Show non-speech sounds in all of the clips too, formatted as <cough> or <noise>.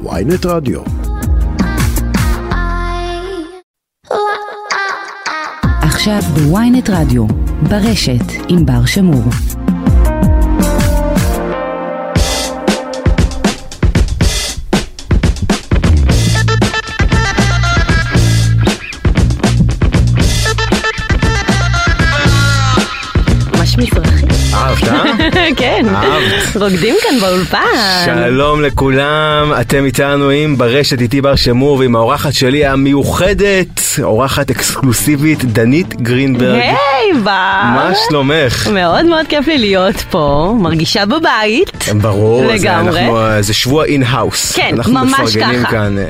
ויינט רדיו. עכשיו בוויינט רדיו, ברשת עם בר שמור. ממש מזרחי. אהבת? כן, אהבת. רוקדים כאן באולפן. שלום לכולם, אתם איתנו עם ברשת איתי בר שמור ועם האורחת שלי המיוחדת, אורחת אקסקלוסיבית, דנית גרינברג. היי, בר. מה שלומך? מאוד מאוד כיף לי להיות פה, מרגישה בבית. ברור, זה, לגמרי. אנחנו, זה שבוע in-house. כן, אנחנו ממש מפרגנים ככה. כאן. אה,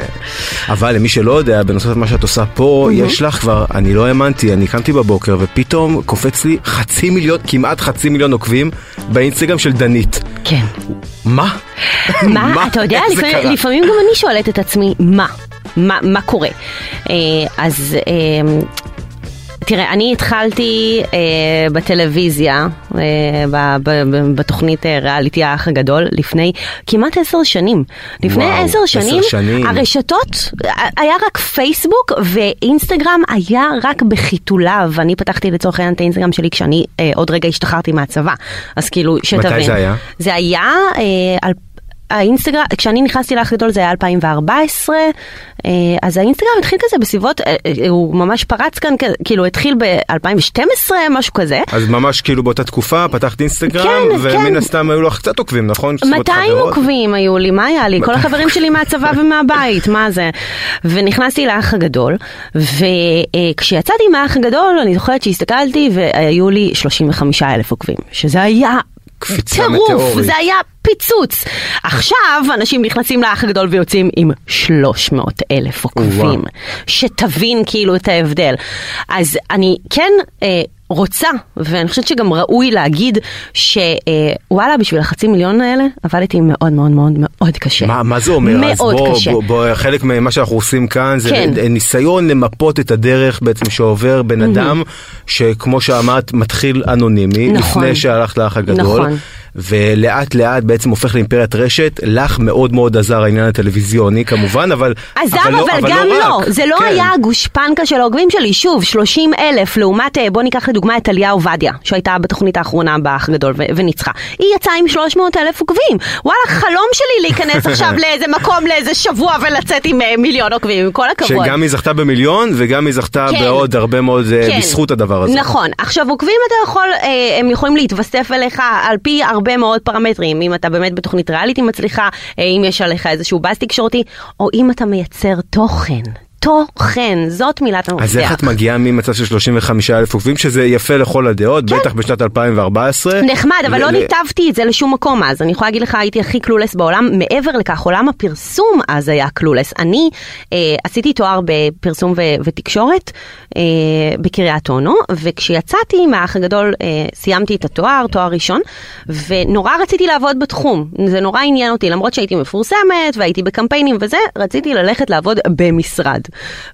אבל למי שלא יודע, בנוסף למה שאת עושה פה, יש לך כבר, אני לא האמנתי, אני קמתי בבוקר ופתאום קופץ לי חצי מיליון, כמעט חצי מיליון עוקבים באינסטגרם של דנית. כן. מה? מה? אתה יודע, לפעמים? לפעמים גם אני שואלת את עצמי, מה? מה, מה קורה? אה, אז אה, תראה, אני התחלתי אה, בטלוויזיה, אה, ב, ב, ב, בתוכנית אה, ריאליטי האח הגדול, לפני כמעט עשר שנים. לפני וואו, עשר עשר שנים, שנים. הרשתות, אה, היה רק פייסבוק ואינסטגרם היה רק בחיתוליו. אני פתחתי לצורך העניין את האינסטגרם שלי כשאני אה, עוד רגע השתחררתי מהצבא. אז כאילו, שתבין. זה היה? זה היה אה. האינסטגרם, כשאני נכנסתי לאח גדול זה היה 2014, אה, אז האינסטגרם התחיל כזה בסביבות, אה, אה, הוא ממש פרץ כאן, כאילו התחיל ב-2012, משהו כזה. אז ממש כאילו באותה תקופה פתחת אינסטגרם, כן, ומן כן. הסתם היו לך קצת עוקבים, נכון? בסביבות 200 חברות? עוקבים היו לי, מה היה לי? כל החברים שלי מהצבא <laughs> ומהבית, מה זה? ונכנסתי לאח הגדול, וכשיצאתי מהאח הגדול, אני זוכרת שהסתכלתי והיו לי 35 אלף עוקבים, שזה היה קפיצה טירוף, מטאורית. זה היה פיצוץ. עכשיו אנשים נכנסים לאח הגדול ויוצאים עם 300 אלף עוקבים. שתבין כאילו את ההבדל. אז אני כן... אה, רוצה, ואני חושבת שגם ראוי להגיד שוואלה, בשביל החצי מיליון האלה עבדתי מאוד מאוד מאוד מאוד קשה. מה, מה זה אומר? מאוד בוא, קשה. בוא, בוא, חלק ממה שאנחנו עושים כאן זה כן. ניסיון למפות את הדרך בעצם שעובר בן אדם, שכמו שאמרת, מתחיל אנונימי, נכון. לפני שהלכת לאח הגדול. נכון. ולאט לאט בעצם הופך לאימפריית רשת, לך מאוד מאוד עזר העניין הטלוויזיוני כמובן, אבל... עזר, אבל, אבל, לא, גם לא, לא, רק. זה לא כן. היה הגושפנקה של העוקבים שלי, שוב, 30 אלף לעומת, אה, בוא ניקח לדוגמה את טליה עובדיה, שהייתה בתוכנית האחרונה באח גדול ו- וניצחה. היא יצאה עם 300 אלף עוקבים. וואלה, חלום שלי להיכנס עכשיו <laughs> לאיזה מקום לאיזה שבוע ולצאת עם אה, מיליון עוקבים, עם כל הכבוד. שגם היא זכתה במיליון וגם היא זכתה כן. בעוד הרבה מאוד אה, כן. בזכות הדבר הזה. נכון. עכשיו, עוקבים אתה יכול, הם יכולים להתווסף אליך על פי הרבה מאוד פרמטרים. אם אתה באמת בתוכנית ריאליטי מצליחה, אה, אם יש עליך איזשהו באז תקשורתי, או אם אתה מייצר תוכן. תוכן, זאת מילת המפתח. אז איך את מגיעה ממצב של 35 אלף עוקבים, שזה יפה לכל הדעות, בטח בשנת 2014. כן. נחמד, אבל ל- לא ניתבתי את זה לשום מקום אז. אני יכולה להגיד לך, הייתי הכי קלולס בעולם. מעבר לכך, עולם הפרסום אז היה קלולס. אני אה, עשיתי תואר בפרסום ו- ותקשורת אה, בקריית אונו, וכשיצאתי מהאח הגדול, אה, סיימתי את התואר, תואר ראשון, ונורא רציתי לעבוד בתחום. זה נורא עניין אותי, למרות שהייתי מפורסמת והייתי בקמפיינים וזה, רציתי ללכת לעבוד במשרד.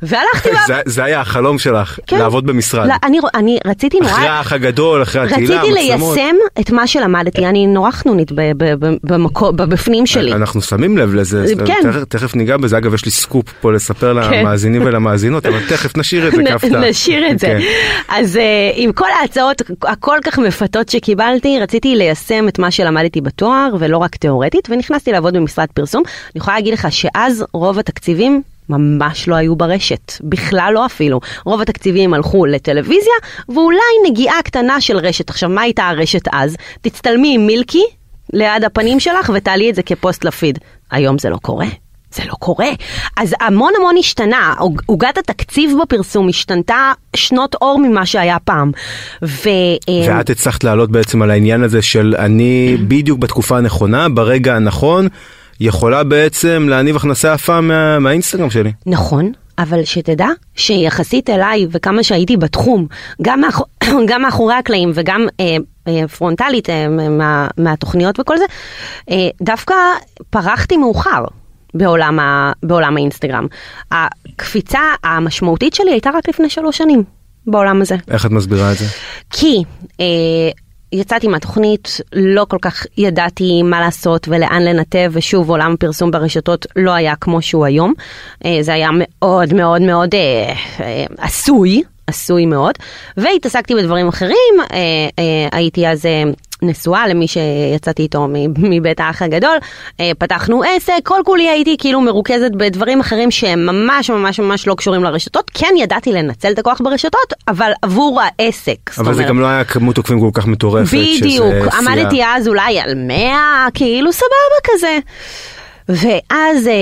והלכתי... <laughs> וה- זה- זה היה החלום שלך, כן. לעבוד במשרד. לא, אני, אני רציתי נורא... אחרי האח הגדול, אחרי התהילה, רציתי המצלמות. ליישם את מה שלמדתי, אני נורא חנונית ב- ב- ב- במקו- בבפנים שלי. אנחנו שמים לב לזה, כן. תכף- תכף ניגע בזה, אגב יש לי סקופ פה לספר למאזינים ולמאזינות, אבל תכף נשאיר את זה כהפתעה. נשאיר את זה. כן. אז אה, עם כל ההצעות הכל כך מפתות שקיבלתי, רציתי ליישם את מה שלמדתי בתואר, ולא רק תיאורטית, ונכנסתי לעבוד במשרד פרסום. אני יכולה להגיד לך שאז רוב התקציבים... ממש לא היו ברשת, בכלל לא אפילו. רוב התקציבים הלכו לטלוויזיה, ואולי נגיעה קטנה של רשת. עכשיו, מה הייתה הרשת אז? תצטלמי עם מילקי ליד הפנים שלך ותעלי את זה כפוסט לפיד. היום זה לא קורה. זה לא קורה. אז המון המון השתנה, עוג- עוגת התקציב בפרסום השתנתה שנות אור ממה שהיה פעם. ו... אה, ואת הצלחת לעלות בעצם על העניין הזה של אני בדיוק בתקופה הנכונה, ברגע הנכון, יכולה בעצם להניב הכנסה יפה מה- מהאינסטגרם שלי. נכון, אבל שתדע שיחסית אליי וכמה שהייתי בתחום, גם, מאח... <coughs> גם מאחורי הקלעים וגם אה, אה, פרונטלית אה, מה... מהתוכניות וכל זה, אה, דווקא פרחתי מאוחר. בעולם, ה... בעולם האינסטגרם. הקפיצה המשמעותית שלי הייתה רק לפני שלוש שנים בעולם הזה. איך את מסבירה את זה? כי אה, יצאתי מהתוכנית, לא כל כך ידעתי מה לעשות ולאן לנתב, ושוב, עולם הפרסום ברשתות לא היה כמו שהוא היום. אה, זה היה מאוד מאוד מאוד אה, אה, עשוי, עשוי מאוד, והתעסקתי בדברים אחרים, הייתי אז... אה, נשואה למי שיצאתי איתו <laughs> מבית האח הגדול, אה, פתחנו עסק, כל כולי הייתי כאילו מרוכזת בדברים אחרים שהם ממש ממש ממש לא קשורים לרשתות, כן ידעתי לנצל את הכוח ברשתות, אבל עבור העסק. אבל זה אומרת- גם לא היה כמות עוקבים כל כך מטורפת. בדיוק. עמדתי אז אולי על 100, כאילו סבבה כזה. ואז אה,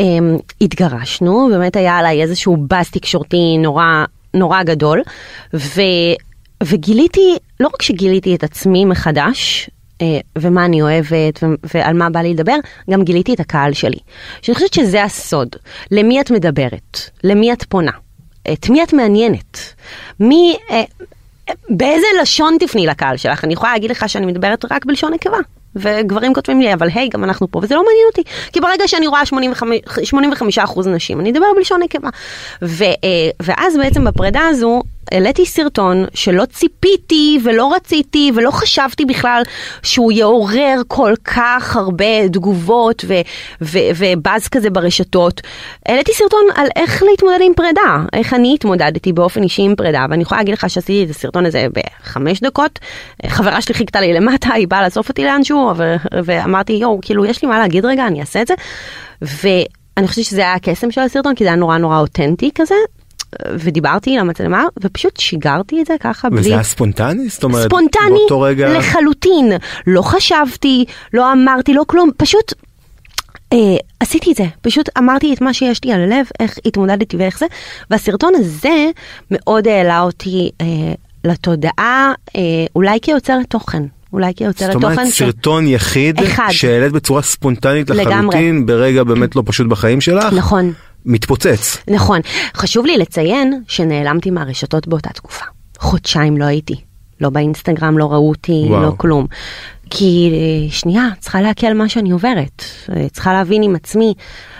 אה, התגרשנו, באמת היה עליי איזשהו באז תקשורתי נורא, נורא גדול, ו, וגיליתי, לא רק שגיליתי את עצמי מחדש, אה, ומה אני אוהבת ועל מה בא לי לדבר, גם גיליתי את הקהל שלי. שאני חושבת שזה הסוד. למי את מדברת? למי את פונה? את מי את מעניינת? מי... אה, באיזה לשון תפני לקהל שלך? אני יכולה להגיד לך שאני מדברת רק בלשון נקבה. וגברים כותבים לי, אבל היי, גם אנחנו פה, וזה לא מעניין אותי. כי ברגע שאני רואה 85, 85% נשים, אני אדבר בלשון נקבה. אה, ואז בעצם בפרידה הזו, העליתי סרטון שלא ציפיתי ולא רציתי ולא חשבתי בכלל שהוא יעורר כל כך הרבה תגובות ובאז כזה ברשתות. העליתי סרטון על איך להתמודד עם פרידה, איך אני התמודדתי באופן אישי עם פרידה, ואני יכולה להגיד לך שעשיתי את הסרטון הזה בחמש דקות. חברה שלי חיכתה לי למטה, היא באה לאסוף אותי לאנשהו, ואמרתי, יואו, כאילו, יש לי מה להגיד רגע, אני אעשה את זה. ואני חושבת שזה היה הקסם של הסרטון, כי זה היה נורא נורא אותנטי כזה. ודיברתי למצלמה ופשוט שיגרתי את זה ככה בלי... וזה היה ספונטני? זאת אומרת, ספונטני באותו רגע... לחלוטין. לא חשבתי, לא אמרתי, לא כלום, פשוט אה, עשיתי את זה. פשוט אמרתי את מה שיש לי על הלב, איך התמודדתי ואיך זה. והסרטון הזה מאוד העלה אותי אה, לתודעה, אה, אולי כיוצרת תוכן. אולי כיוצרת זאת תוכן. אומרת, ש- סרטון יחיד, אחד. שהעלית בצורה ספונטנית לגמרי. לחלוטין, ברגע באמת לא פשוט בחיים שלך, נכון. מתפוצץ. נכון. חשוב לי לציין שנעלמתי מהרשתות באותה תקופה. חודשיים לא הייתי. לא באינסטגרם, לא ראו אותי, וואו. לא כלום. כי אה, שנייה, צריכה להקל מה שאני עוברת. אה, צריכה להבין עם עצמי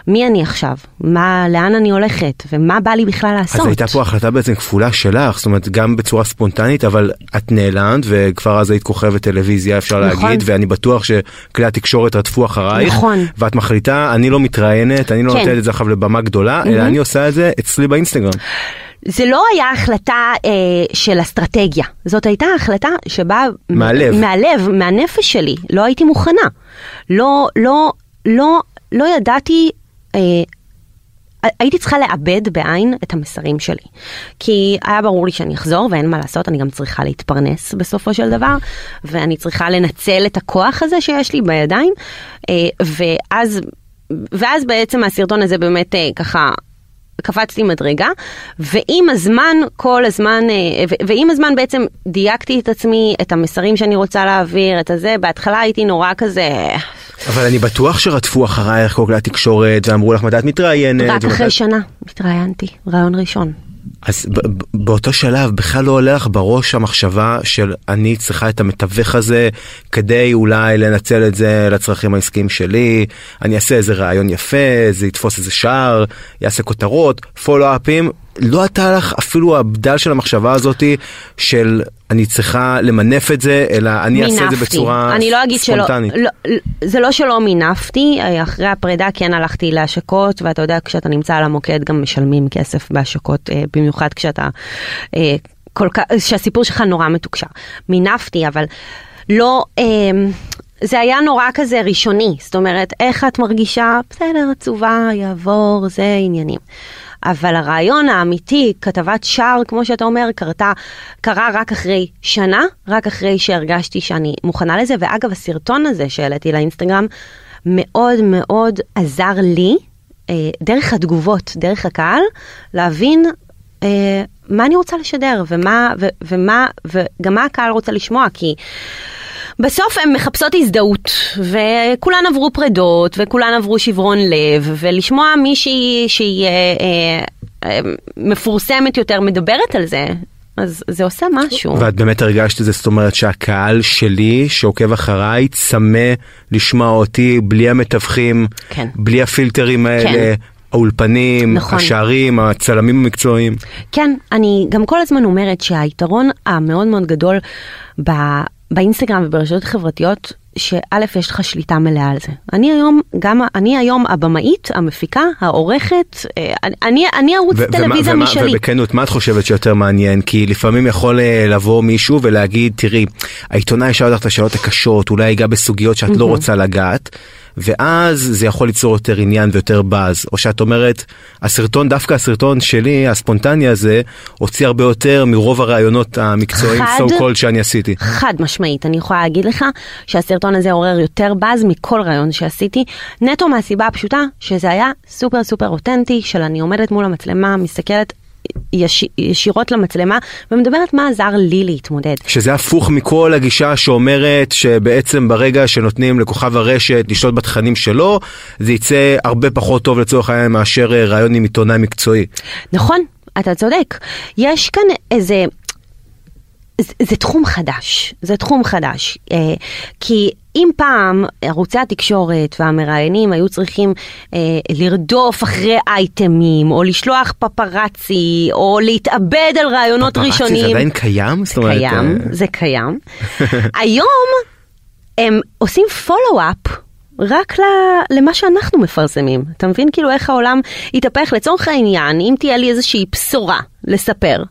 מי אני עכשיו, מה, לאן אני הולכת, ומה בא לי בכלל לעשות. אז הייתה פה החלטה בעצם כפולה שלך, זאת אומרת גם בצורה ספונטנית, אבל את נעלמת וכבר אז היית כוכבת טלוויזיה אפשר נכון. להגיד, ואני בטוח שכלי התקשורת רדפו אחרייך, נכון. ואת מחליטה, אני לא מתראיינת, אני לא כן. נותנת את זה עכשיו לבמה גדולה, אלא אני עושה את זה אצלי באינסטגרם. זה לא היה החלטה אה, של אסטרטגיה, זאת הייתה החלטה שבאה מהלב. מהלב, מהנפש שלי, לא הייתי מוכנה. לא, לא, לא, לא ידעתי, אה, הייתי צריכה לאבד בעין את המסרים שלי. כי היה ברור לי שאני אחזור ואין מה לעשות, אני גם צריכה להתפרנס בסופו של דבר, ואני צריכה לנצל את הכוח הזה שיש לי בידיים, אה, ואז, ואז בעצם הסרטון הזה באמת אה, ככה... קפצתי מדרגה, ועם הזמן, כל הזמן, אה, ועם הזמן בעצם דייקתי את עצמי, את המסרים שאני רוצה להעביר, את הזה, בהתחלה הייתי נורא כזה, אבל אני בטוח שרדפו אחרייך כל כלי התקשורת ואמרו לך מתי את מתראיינת. רק ומתי- אחרי שנה התראיינתי, רעיון ראשון. אז באותו שלב בכלל לא עולה לך בראש המחשבה של אני צריכה את המתווך הזה כדי אולי לנצל את זה לצרכים העסקיים שלי, אני אעשה איזה רעיון יפה, זה יתפוס איזה שער, יעשה כותרות, פולו-אפים, לא עלתה לך אפילו הבדל של המחשבה הזאתי של אני צריכה למנף את זה, אלא אני אעשה את זה מינפתי. בצורה אני לא אגיד שלא, ספונטנית. לא, זה לא שלא מינפתי, אה, אחרי הפרידה כן הלכתי להשקות, ואתה יודע, כשאתה נמצא על המוקד גם משלמים כסף בהשקות, אה, במיוחד כשאתה, אה, כל כך, שהסיפור שלך נורא מתוקשר. מינפתי, אבל לא... זה היה נורא כזה ראשוני, זאת אומרת, איך את מרגישה? בסדר, עצובה, יעבור, זה עניינים. אבל הרעיון האמיתי, כתבת שער, כמו שאתה אומר, קרתה, קרה רק אחרי שנה, רק אחרי שהרגשתי שאני מוכנה לזה, ואגב, הסרטון הזה שהעליתי לאינסטגרם, מאוד מאוד עזר לי, אה, דרך התגובות, דרך הקהל, להבין אה, מה אני רוצה לשדר, ומה, ו, ומה, וגם מה הקהל רוצה לשמוע, כי... בסוף הן מחפשות הזדהות, וכולן עברו פרדות, וכולן עברו שברון לב, ולשמוע מישהי שהיא אה, אה, אה, מפורסמת יותר מדברת על זה, אז זה עושה משהו. ואת באמת הרגשת את זה, זאת אומרת שהקהל שלי שעוקב אחריי צמא לשמוע אותי בלי המתווכים, כן. בלי הפילטרים האלה, כן. האולפנים, נכון. השערים, הצלמים המקצועיים. כן, אני גם כל הזמן אומרת שהיתרון המאוד מאוד גדול ב, באינסטגרם וברשתות חברתיות, שא', יש לך שליטה מלאה על זה. אני היום, גם, אני היום הבמאית, המפיקה, העורכת, אה, אני, אני ערוץ ו- טלוויזיה ומה- משלי. ובכנות, מה את חושבת שיותר מעניין? כי לפעמים יכול אה, לבוא מישהו ולהגיד, תראי, העיתונאי שאל אותך את השאלות הקשות, אולי ייגע בסוגיות שאת לא רוצה לגעת, ואז זה יכול ליצור יותר עניין ויותר באז. או שאת אומרת, הסרטון, דווקא הסרטון שלי, הספונטני הזה, הוציא הרבה יותר מרוב הרעיונות המקצועיים, חד- so called שאני עשיתי. חד משמעית, אני יכולה להגיד לך שהסרטון הזה עורר יותר באז מכל רעיון שעשיתי, נטו מהסיבה הפשוטה שזה היה סופר סופר אותנטי, של אני עומדת מול המצלמה, מסתכלת יש, ישירות למצלמה ומדברת מה עזר לי להתמודד. שזה הפוך מכל הגישה שאומרת שבעצם ברגע שנותנים לכוכב הרשת לשלוט בתכנים שלו, זה יצא הרבה פחות טוב לצורך העניין מאשר אה, רעיון עם עיתונאי מקצועי. נכון, אתה צודק. יש כאן איזה... זה, זה תחום חדש, זה תחום חדש. אה, כי אם פעם ערוצי התקשורת והמראיינים היו צריכים אה, לרדוף אחרי אייטמים, או לשלוח פפרצי, או להתאבד על רעיונות פפראצי ראשונים. זה עדיין קיים? אומרת, קיים, אה, זה קיים. <laughs> היום הם עושים פולו-אפ. רק למה שאנחנו מפרסמים. אתה מבין כאילו איך העולם יתהפך? לצורך העניין, אם תהיה לי איזושהי בשורה לספר,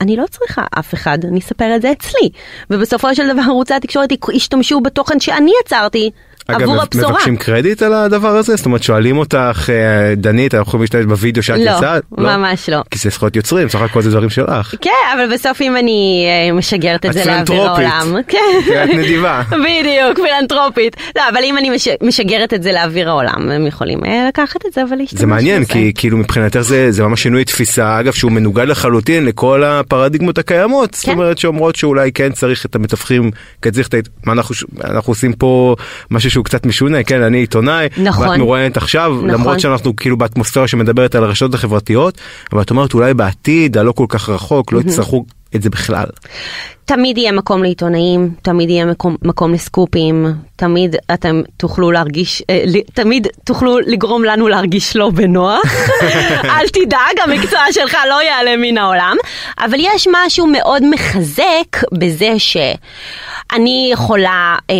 אני לא צריכה אף אחד, אני אספר את זה אצלי. ובסופו של דבר ערוצי התקשורת ישתמשו בתוכן שאני יצרתי אגב, עבור הבשורה. מבקשים קרדיט על הדבר הזה? זאת אומרת, שואלים אותך, אה, דנית, אנחנו יכולים להשתמש בווידאו שאת לא, יצאת? ממש לא. כי זה זכויות יוצרים, סך הכל זה דברים שלך. כן, אבל בסוף אם אני אה, משגרת את את זה לאוויר. העולם. <laughs> כי את נדיבה. בדיוק, פילנטרופית. לא, אבל אם אני מש- משגרת את זה לאוויר העולם, הם יכולים אה, לקחת את זה ולהשתמש זה מעניין בזה. כי כאילו מבחינתך זה זה ממש שינוי תפיסה אגב שהוא מנוגד לחלוטין לכל הפרדיגמות הקיימות זאת כן. אומרת שאומרות שאולי כן צריך את המתווכים כן צריך את ה- מה אנחנו אנחנו עושים פה משהו שהוא קצת משונה כן אני עיתונאי נכון. ואת מרואיינת עכשיו נכון. למרות שאנחנו כאילו באטמוספירה שמדברת על הרשתות החברתיות אבל את אומרת אולי בעתיד הלא כל כך רחוק לא יצטרכו את זה בכלל. תמיד יהיה מקום לעיתונאים, תמיד יהיה מקום, מקום לסקופים, תמיד אתם תוכלו להרגיש, אה, תמיד תוכלו לגרום לנו להרגיש לא בנוח. <laughs> אל תדאג, המקצוע שלך לא ייעלם מן העולם. אבל יש משהו מאוד מחזק בזה שאני יכולה אה,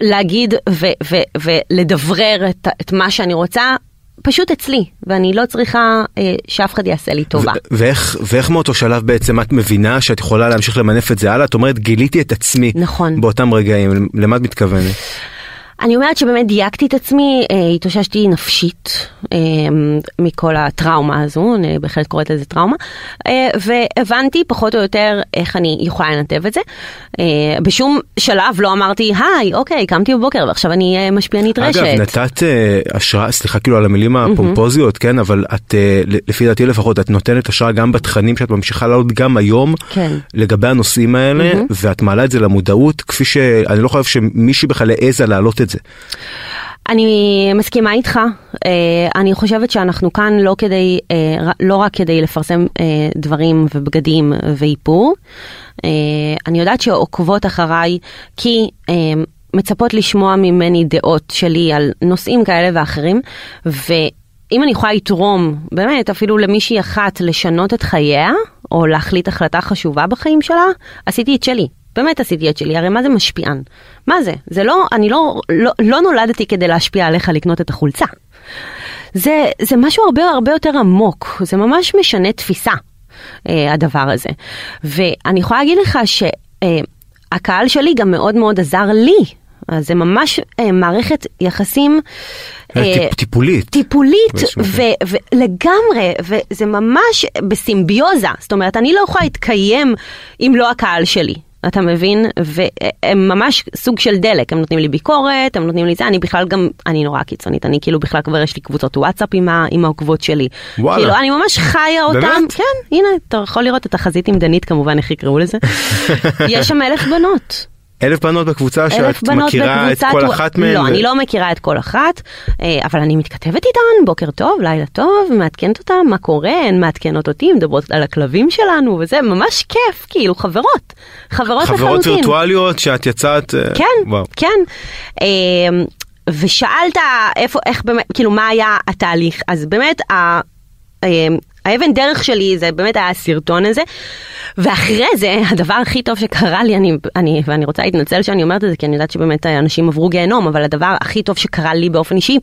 להגיד ו- ו- ולדברר את, את מה שאני רוצה. פשוט אצלי, ואני לא צריכה אה, שאף אחד יעשה לי טובה. ואיך ואיך מאותו שלב בעצם את מבינה שאת יכולה להמשיך למנף את זה הלאה את אומרת גיליתי את עצמי נכון. באותם רגעים למה את מתכוונת. אני אומרת שבאמת דייקתי את עצמי, אה, התאוששתי נפשית אה, מכל הטראומה הזו, אני בהחלט קוראת לזה טראומה, אה, והבנתי פחות או יותר איך אני יכולה לנתב את זה. בשום שלב לא אמרתי, היי, אוקיי, קמתי בבוקר ועכשיו אני משפיענית רשת. אגב, נתת אה, השראה, סליחה כאילו על המילים הפומפוזיות, כן, אבל את, לפי דעתי לפחות, את נותנת השראה גם בתכנים שאת ממשיכה לעלות גם היום, כן. לגבי הנושאים האלה, ואת מעלה את זה למודעות, כפי שאני לא חושב שמישהי בכלל העזה להעלות את זה. אני מסכימה איתך, אה, אני חושבת שאנחנו כאן לא כדי, אה, לא רק כדי לפרסם אה, דברים ובגדים ואיפור, אני יודעת שעוקבות אחריי כי מצפות לשמוע ממני דעות שלי על נושאים כאלה ואחרים, ואם אני יכולה לתרום, באמת, אפילו למישהי אחת לשנות את חייה, או להחליט החלטה חשובה בחיים שלה, עשיתי את שלי. באמת עשיתי את שלי, הרי מה זה משפיען? מה זה? זה לא, אני לא, לא, לא נולדתי כדי להשפיע עליך לקנות את החולצה. זה, זה משהו הרבה הרבה יותר עמוק, זה ממש משנה תפיסה, אה, הדבר הזה. ואני יכולה להגיד לך שהקהל שלי גם מאוד מאוד עזר לי. אז זה ממש אה, מערכת יחסים אה, טיפ- טיפולית. טיפולית ולגמרי, וזה ממש בסימביוזה, זאת אומרת, אני לא יכולה להתקיים אם לא הקהל שלי. אתה מבין? והם ממש סוג של דלק, הם נותנים לי ביקורת, הם נותנים לי זה, אני בכלל גם, אני נורא קיצונית, אני כאילו בכלל כבר יש לי קבוצות וואטסאפ עם, ה, עם העוקבות שלי. וואלה. כאילו, אני ממש חיה אותם. באמת? כן, הנה, אתה יכול לראות את החזית עם דנית כמובן, איך יקראו לזה. <laughs> יש שם אלף בנות. אלף בנות בקבוצה אלף שאת בנות מכירה את בקבוצת כל ווא- אחת מהן. לא, ו- אני לא מכירה את כל אחת, אה, אבל אני מתכתבת איתן, בוקר טוב, לילה טוב, מעדכנת אותן, מה קורה, הן מעדכנות אותי, מדברות על הכלבים שלנו, וזה ממש כיף, כאילו, חברות. חברות לחלוטין. חברות וירטואליות שאת יצאת. אה, כן, וואו. כן. אה, ושאלת איפה, איך באמת, כאילו, מה היה התהליך? אז באמת, האבן דרך שלי זה באמת היה הסרטון הזה, ואחרי זה, הדבר הכי טוב שקרה לי, אני, אני, ואני רוצה להתנצל שאני אומרת את זה, כי אני יודעת שבאמת אנשים עברו גיהנום, אבל הדבר הכי טוב שקרה לי באופן אישי,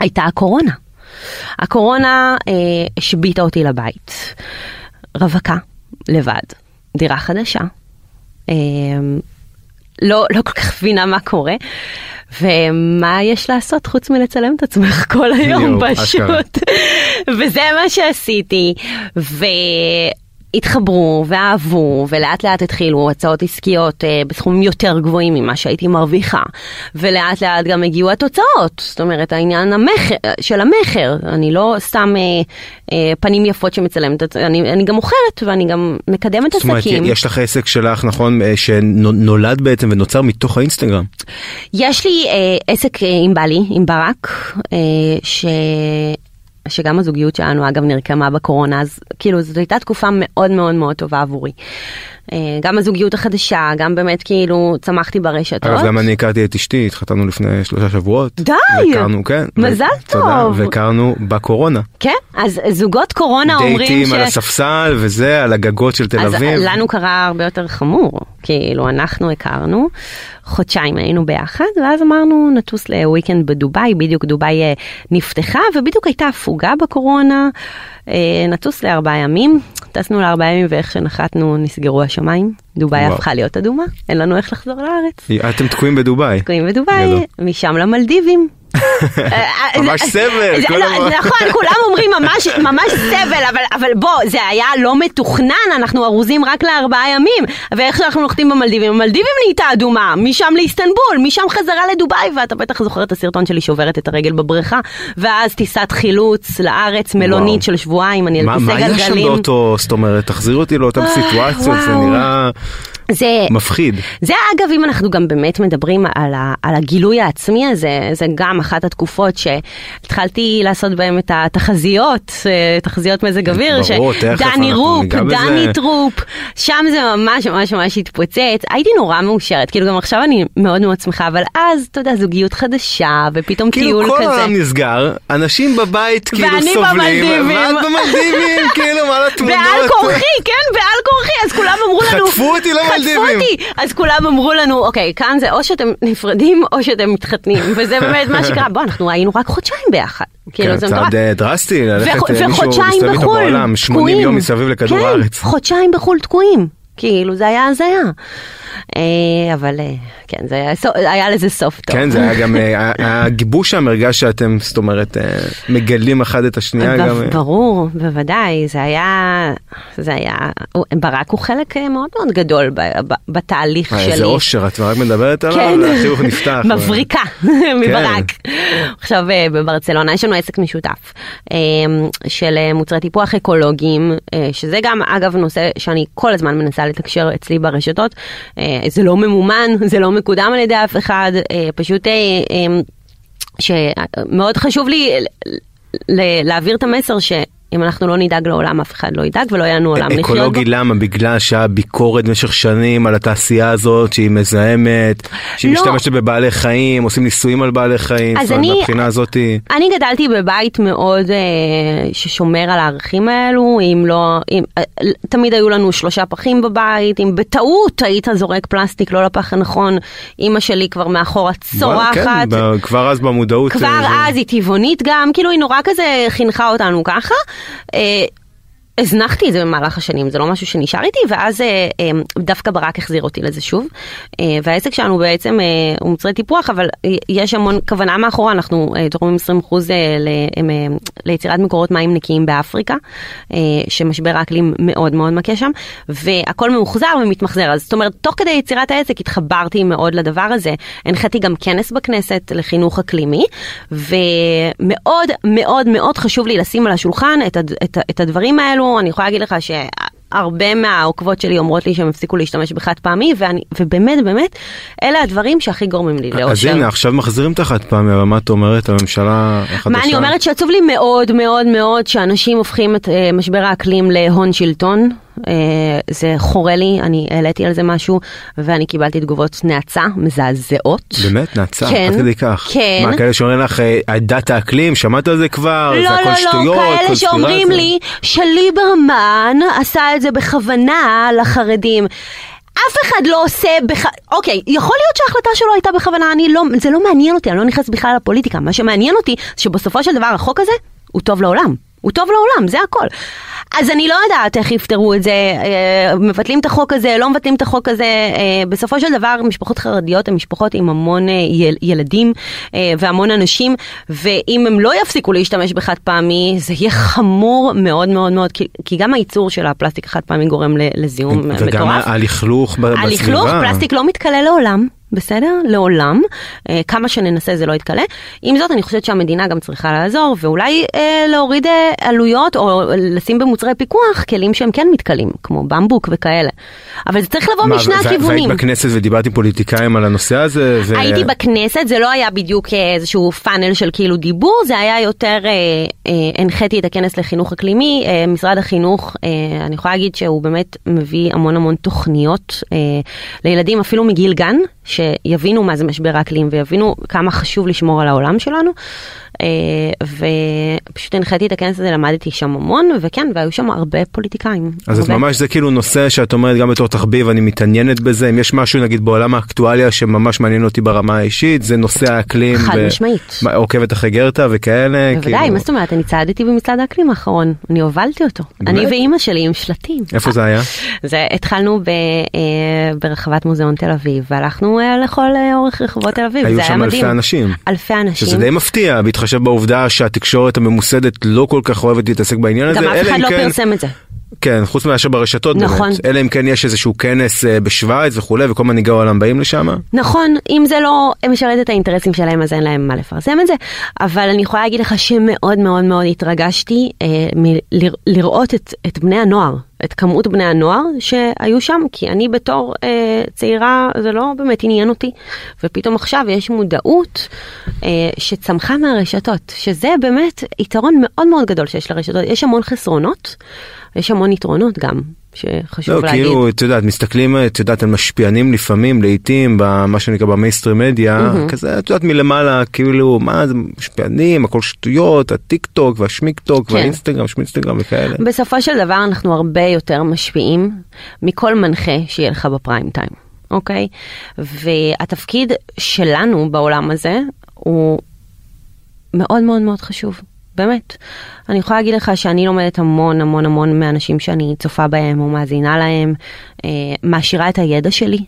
הייתה הקורונה. הקורונה אה, השביתה אותי לבית. רווקה, לבד, דירה חדשה. אה, לא, לא כל כך מבינה מה קורה. ומה יש לעשות חוץ מלצלם את עצמך כל היום פשוט. <laughs> וזה מה שעשיתי. ו... התחברו ואהבו ולאט לאט התחילו הצעות עסקיות אה, בסכומים יותר גבוהים ממה שהייתי מרוויחה ולאט לאט גם הגיעו התוצאות זאת אומרת העניין המחר, של המכר אני לא סתם אה, אה, פנים יפות שמצלמת אני, אני גם מוכרת ואני גם מקדמת עסקים. זאת אומרת יש לך עסק שלך נכון אה, שנולד בעצם ונוצר מתוך האינסטגרם. יש לי אה, עסק אה, עם בעלי עם ברק אה, ש... שגם הזוגיות שלנו אגב נרקמה בקורונה, אז כאילו זאת הייתה תקופה מאוד מאוד מאוד טובה עבורי. אה, גם הזוגיות החדשה, גם באמת כאילו צמחתי ברשתות. אגב, גם אני הכרתי את אשתי, התחתנו לפני שלושה שבועות. די! והכרנו, כן. מזל ו- טוב. תודה, והכרנו בקורונה. כן, אז זוגות קורונה אומרים ש... דייטים על הספסל וזה, על הגגות של תל אביב. אז לנו קרה הרבה יותר חמור, כאילו אנחנו הכרנו, חודשיים היינו ביחד, ואז אמרנו נטוס לוויקנד בדובאי, בדיוק דובאי אה, נפתחה, ובדיוק הייתה הפוגה בקורונה, אה, נטוס לארבעה ימים, טסנו לארבעה ימים ואיך שנחתנו נסגרו השמיים, דובאי הפכה להיות אדומה, אין לנו איך לחזור לארץ. אתם תקועים בדובאי. תקועים בדובאי, משם למלדיבים. ממש סבל. לא, נכון, כולם אומרים ממש סבל, אבל בוא, זה היה לא מתוכנן, אנחנו ארוזים רק לארבעה ימים, ואיך שאנחנו נוחתים במלדיבים, המלדיבים נהייתה אדומה, משם לאיסטנבול, משם חזרה לדובאי, ואתה בטח זוכר את הסרטון שלי שוברת את הרגל בבריכה, ואז טיסת חילוץ לארץ, מלונית של שבועיים, אני על כיסא גלגלים. מה היה שם באותו, זאת אומרת, תחזיר אותי לאותן אה, סיטואציות, זה נראה... זה מפחיד. זה אגב, אם אנחנו גם באמת מדברים על, ה, על הגילוי העצמי הזה, זה גם אחת התקופות שהתחלתי לעשות בהם את התחזיות, אה, תחזיות מזג אוויר, שדני רופ, דני טרופ, שם זה ממש ממש ממש התפוצץ. הייתי נורא מאושרת, כאילו גם עכשיו אני מאוד מאוד שמחה, אבל אז, אתה יודע, זוגיות חדשה, ופתאום כאילו טיול כזה. כאילו כל העולם נסגר, אנשים בבית כאילו סובלים, ואת במלדיבים, כאילו מה לתמונות. בעל כורחי, כן, בעל כורחי, אז כולם אמרו לנו, חטפו אותי למלדיבים. אז כולם אמרו לנו, אוקיי, כאן זה או שאתם נפרדים או שאתם מתחתנים, וזה באמת מה שקרה, בוא, אנחנו היינו רק חודשיים ביחד. כאילו, כן, צעד אה, דרסטי, ללכת אה, מישהו איתו בעולם, 80 יום מסביב לכדור כן, הארץ. חודשיים בחו"ל תקועים, כאילו זה היה הזיה. אה, אבל כן, זה היה, היה לזה סוף טוב. כן, זה היה גם, הגיבוש שם הרגש שאתם, זאת אומרת, מגלים אחד את השנייה. גם... ברור, בוודאי, זה היה, זה היה, ברק הוא חלק מאוד מאוד גדול בתהליך שלי. איזה אושר, את רק מדברת עליו, כן. והחיוך נפתח. מבריקה מברק. עכשיו בברצלונה יש לנו עסק משותף של מוצרי טיפוח אקולוגיים, שזה גם אגב נושא שאני כל הזמן מנסה לתקשר אצלי ברשתות. זה לא ממומן, <laughs> זה לא מקודם על ידי אף אחד, פשוט שמאוד חשוב לי להעביר את המסר ש... אם אנחנו לא נדאג לעולם, אף אחד לא ידאג ולא יהיה לנו עולם לחיות בו. אקולוגי למה? בגלל שהיה ביקורת במשך שנים על התעשייה הזאת שהיא מזהמת, שהיא לא. משתמשת בבעלי חיים, עושים ניסויים על בעלי חיים, אז אני, מבחינה הזאת... אני גדלתי בבית מאוד אה, ששומר על הערכים האלו, אם לא... אם, אה, תמיד היו לנו שלושה פחים בבית, אם בטעות היית זורק פלסטיק לא לפח הנכון, אימא שלי כבר מאחורה צורחת. כן, כבר אז במודעות. כבר אה, אז היא טבעונית גם, כאילו היא נורא כזה חינכה אותנו ככה. אה, הזנחתי את זה במהלך השנים, זה לא משהו שנשאר איתי, ואז אה, אה, דווקא ברק החזיר אותי לזה שוב. והעסק שלנו בעצם הוא מוצרי טיפוח, אבל יש המון כוונה מאחורה, אנחנו תורמים 20% ליצירת מקורות מים נקיים באפריקה, שמשבר האקלים מאוד מאוד מכה שם, והכל מאוחזר וממתמחזר. אז זאת אומרת, תוך כדי יצירת העסק התחברתי מאוד לדבר הזה. הנחיתי גם כנס בכנסת לחינוך אקלימי, ומאוד מאוד מאוד חשוב לי לשים על השולחן את, את, את הדברים האלו. אני יכולה להגיד לך שהרבה מהעוקבות שלי אומרות לי שהם הפסיקו להשתמש בחד פעמי, ואני, ובאמת, באמת, אלה הדברים שהכי גורמים לי לאושר. אז הנה, עכשיו מחזירים את החד פעמי, אבל מה את אומרת, הממשלה החדשה? מה אני אומרת? שעצוב לי מאוד מאוד מאוד שאנשים הופכים את אה, משבר האקלים להון שלטון. אה, זה חורה לי, אני העליתי על זה משהו, ואני קיבלתי תגובות נאצה מזעזעות. באמת? נאצה? כן, עד כדי כך? כן. מה, כאלה שאומרים לך, אה, עדת האקלים, שמעת על זה כבר? לא, זה הכל לא, שטויות, לא, כאלה. שאומרים לי שליברמן עשה את זה בכוונה לחרדים. אף אחד לא עושה, בכ... אוקיי, יכול להיות שההחלטה שלו הייתה בכוונה, אני לא, זה לא מעניין אותי, אני לא נכנסת בכלל לפוליטיקה. מה שמעניין אותי, שבסופו של דבר החוק הזה, הוא טוב לעולם. הוא טוב לעולם, זה הכל. אז אני לא יודעת איך יפתרו את זה, אה, מבטלים את החוק הזה, לא מבטלים את החוק הזה, אה, בסופו של דבר משפחות חרדיות הן משפחות עם המון אה, יל, ילדים והמון אנשים, ואם הם לא יפסיקו להשתמש בחד פעמי, זה יהיה חמור מאוד מאוד מאוד, כי, כי גם הייצור של הפלסטיק החד פעמי גורם לזיהום וגם מטורף. הלכלוך ב- בסביבה. הלכלוך, פלסטיק לא מתכלה לעולם. בסדר? לעולם. אה, כמה שננסה זה לא יתכלה. עם זאת, אני חושבת שהמדינה גם צריכה לעזור, ואולי אה, להוריד אה, עלויות, או לשים במוצרי פיקוח כלים שהם כן מתכלים, כמו במבוק וכאלה. אבל זה צריך לבוא מה, משני ו- הכיוונים. והיית בכנסת ודיברת עם פוליטיקאים על הנושא הזה? ו- הייתי בכנסת, זה לא היה בדיוק אה, איזשהו פאנל של כאילו דיבור, זה היה יותר, אה, אה, הנחיתי את הכנס לחינוך אקלימי, אה, משרד החינוך, אה, אני יכולה להגיד שהוא באמת מביא המון המון תוכניות אה, לילדים אפילו מגיל גן, שיבינו מה זה משבר האקלים ויבינו כמה חשוב לשמור על העולם שלנו. אה, ופשוט הנחיתי את הכנס הזה, למדתי שם המון, וכן, והיו שם הרבה פוליטיקאים. אז את הרבה. ממש זה כאילו נושא שאת אומרת גם בתור תחביב אני מתעניינת בזה אם יש משהו נגיד בעולם האקטואליה שממש מעניין אותי ברמה האישית זה נושא האקלים. חד ו- משמעית. עוקבת אחרי גרטה וכאלה. בוודאי, כאילו- מה זאת אומרת, אני צעדתי במצעד האקלים האחרון, אני הובלתי אותו. אני באמת? ואימא שלי עם שלטים. איפה זה היה? זה התחלנו ב, אה, ברחבת מוזיאון תל אביב, והלכנו אה, לכל אורך רחובות תל אביב, היו זה היה שם מדהים. אלפי אנשים. אלפי אנשים. שזה די מפתיע בהתחשב בעובדה שהתקשורת הממוסדת לא כל כך אוהבת להתעסק בעניין הזה. גם אף אחד לא כן- פרסם את זה. כן, חוץ מאשר ברשתות נכון. באמת. אלא אם כן יש איזשהו כנס אה, בשוויץ וכולי וכל מנהיגי העולם באים לשם. נכון, אם זה לא משרת את האינטרסים שלהם, אז אין להם מה לפרסם את זה, אבל אני יכולה להגיד לך שמאוד מאוד מאוד התרגשתי אה, מלראות את, את בני הנוער, את כמות בני הנוער שהיו שם, כי אני בתור אה, צעירה, זה לא באמת עניין אותי, ופתאום עכשיו יש מודעות אה, שצמחה מהרשתות, שזה באמת יתרון מאוד מאוד גדול שיש לרשתות, יש המון חסרונות, יש המון יתרונות גם, שחשוב לא, להגיד. כאילו, את יודעת, מסתכלים, את יודעת, על משפיענים לפעמים, לעיתים, במה שנקרא במייסטרים מדיה, כזה, את יודעת, מלמעלה, כאילו, מה זה משפיענים, הכל שטויות, הטיק טוק והשמיק טוק כן. והאינסטגרם, שמינסטגרם וכאלה. בסופו של דבר אנחנו הרבה יותר משפיעים מכל מנחה שיהיה לך בפריים טיים, אוקיי? והתפקיד שלנו בעולם הזה הוא מאוד מאוד מאוד חשוב. באמת. אני יכולה להגיד לך שאני לומדת המון המון המון מאנשים שאני צופה בהם או מאזינה להם, אה, מעשירה את הידע שלי.